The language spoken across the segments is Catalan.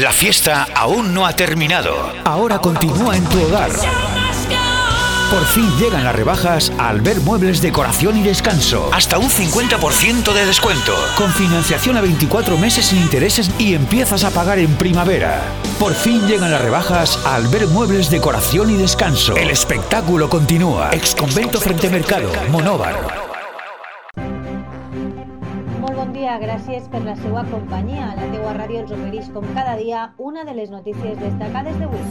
La fiesta aún no ha terminado. Ahora continúa en tu hogar. Por fin llegan las rebajas a Albert Muebles Decoración y Descanso. Hasta un 50% de descuento. Con financiación a 24 meses sin intereses y empiezas a pagar en primavera. Por fin llegan las rebajas a Albert Muebles Decoración y Descanso. El espectáculo continúa. Ex Convento Frente Mercado, Monóvar. Gràcies per la seva companyia. La teua ràdio els ofereix com cada dia una de les notícies destacades d'avui.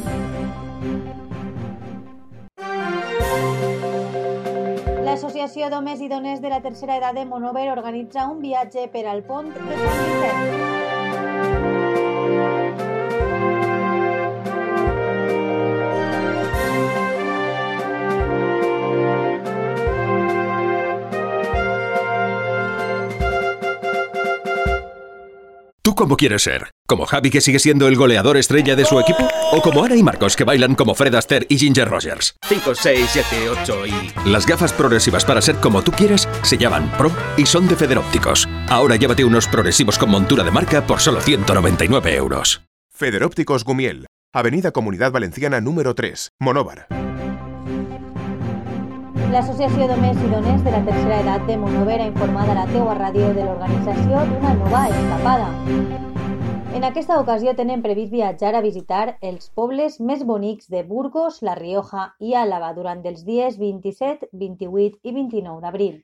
L'Associació d'Homes i Dones de la Tercera Edat de Monover organitza un viatge per al pont de Sant Vicent. ¿Tú cómo quieres ser? ¿Como Javi que sigue siendo el goleador estrella de su equipo? ¿O como Ana y Marcos que bailan como Fred Astaire y Ginger Rogers? 5, 6, 7, 8 y... Las gafas progresivas para ser como tú quieres se llaman Pro y son de Federópticos. Ahora llévate unos progresivos con montura de marca por solo 199 euros. Federópticos Gumiel, Avenida Comunidad Valenciana número 3, Monóvar. L'Associació d'Homes i Dones de la Tercera Edat de Monover ha informat a la teua ràdio de l'organització d'una nova escapada. En aquesta ocasió tenen previst viatjar a visitar els pobles més bonics de Burgos, La Rioja i Àlava durant els dies 27, 28 i 29 d'abril.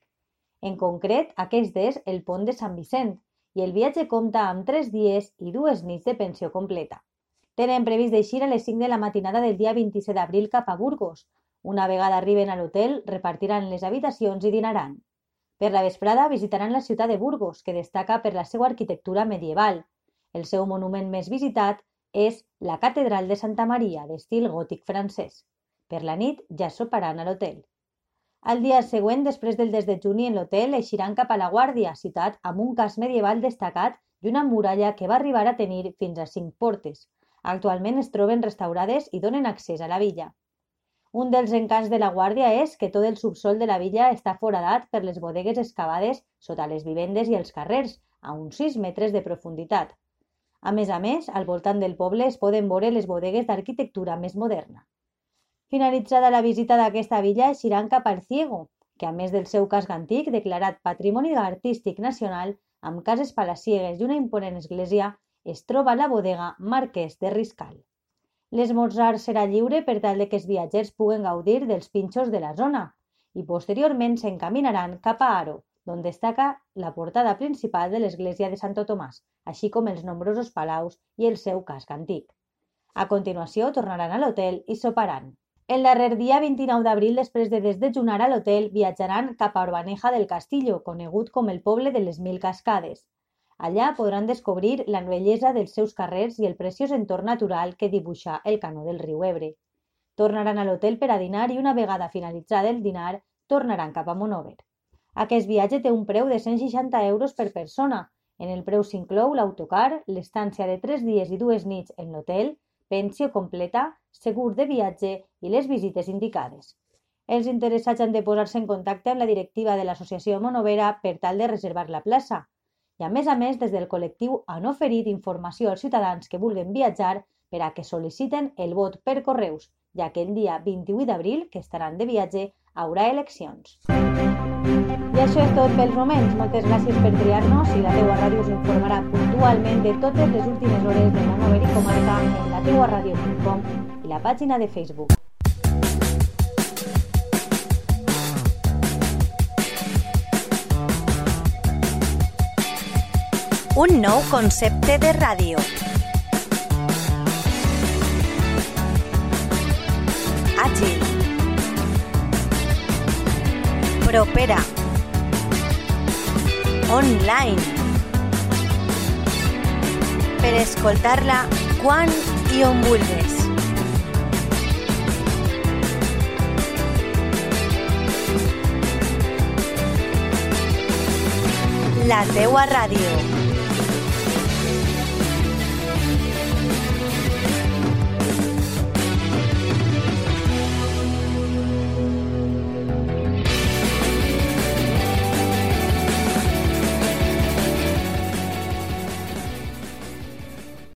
En concret, aquest és el pont de Sant Vicent i el viatge compta amb 3 dies i dues nits de pensió completa. Tenen previst d'eixir a les 5 de la matinada del dia 27 d'abril cap a Burgos. Una vegada arriben a l'hotel, repartiran les habitacions i dinaran. Per la vesprada visitaran la ciutat de Burgos, que destaca per la seva arquitectura medieval. El seu monument més visitat és la Catedral de Santa Maria, d'estil gòtic francès. Per la nit ja soparan a l'hotel. Al dia següent, després del desdejuni en l'hotel, eixiran cap a la Guàrdia, ciutat amb un cas medieval destacat i una muralla que va arribar a tenir fins a cinc portes. Actualment es troben restaurades i donen accés a la villa. Un dels encants de la Guàrdia és que tot el subsol de la villa està foradat per les bodegues excavades sota les vivendes i els carrers, a uns 6 metres de profunditat. A més a més, al voltant del poble es poden veure les bodegues d'arquitectura més moderna. Finalitzada la visita d'aquesta villa, eixiran cap al Ciego, que a més del seu casc antic, declarat Patrimoni Artístic Nacional, amb cases palaciegues i una imponent església, es troba la bodega Marquès de Riscal. L'esmorzar serà lliure per tal de que els viatgers puguen gaudir dels pinxos de la zona i posteriorment s'encaminaran cap a Aro, on destaca la portada principal de l'església de Santo Tomàs, així com els nombrosos palaus i el seu casc antic. A continuació tornaran a l'hotel i soparan. El darrer dia 29 d'abril, després de desdejunar a l'hotel, viatjaran cap a Orbaneja del Castillo, conegut com el poble de les Mil Cascades. Allà podran descobrir la bellesa dels seus carrers i el preciós entorn natural que dibuixa el canó del riu Ebre. Tornaran a l'hotel per a dinar i una vegada finalitzat el dinar, tornaran cap a Monover. Aquest viatge té un preu de 160 euros per persona. En el preu s'inclou l'autocar, l'estància de 3 dies i dues nits en l'hotel, pensió completa, segur de viatge i les visites indicades. Els interessats han de posar-se en contacte amb la directiva de l'Associació Monovera per tal de reservar la plaça. I a més a més, des del col·lectiu han oferit informació als ciutadans que vulguin viatjar per a que sol·liciten el vot per correus, ja que el dia 28 d'abril, que estaran de viatge, haurà eleccions. I això és tot pels moments. Moltes gràcies per triar-nos i la teua ràdio us informarà puntualment de totes les últimes hores de Monover i Comarca en la teua ràdio.com i la pàgina de Facebook. Un nou concepte de ràdio. Àgil. Propera. Online. Per escoltar-la quan i on vulguis. La teua ràdio.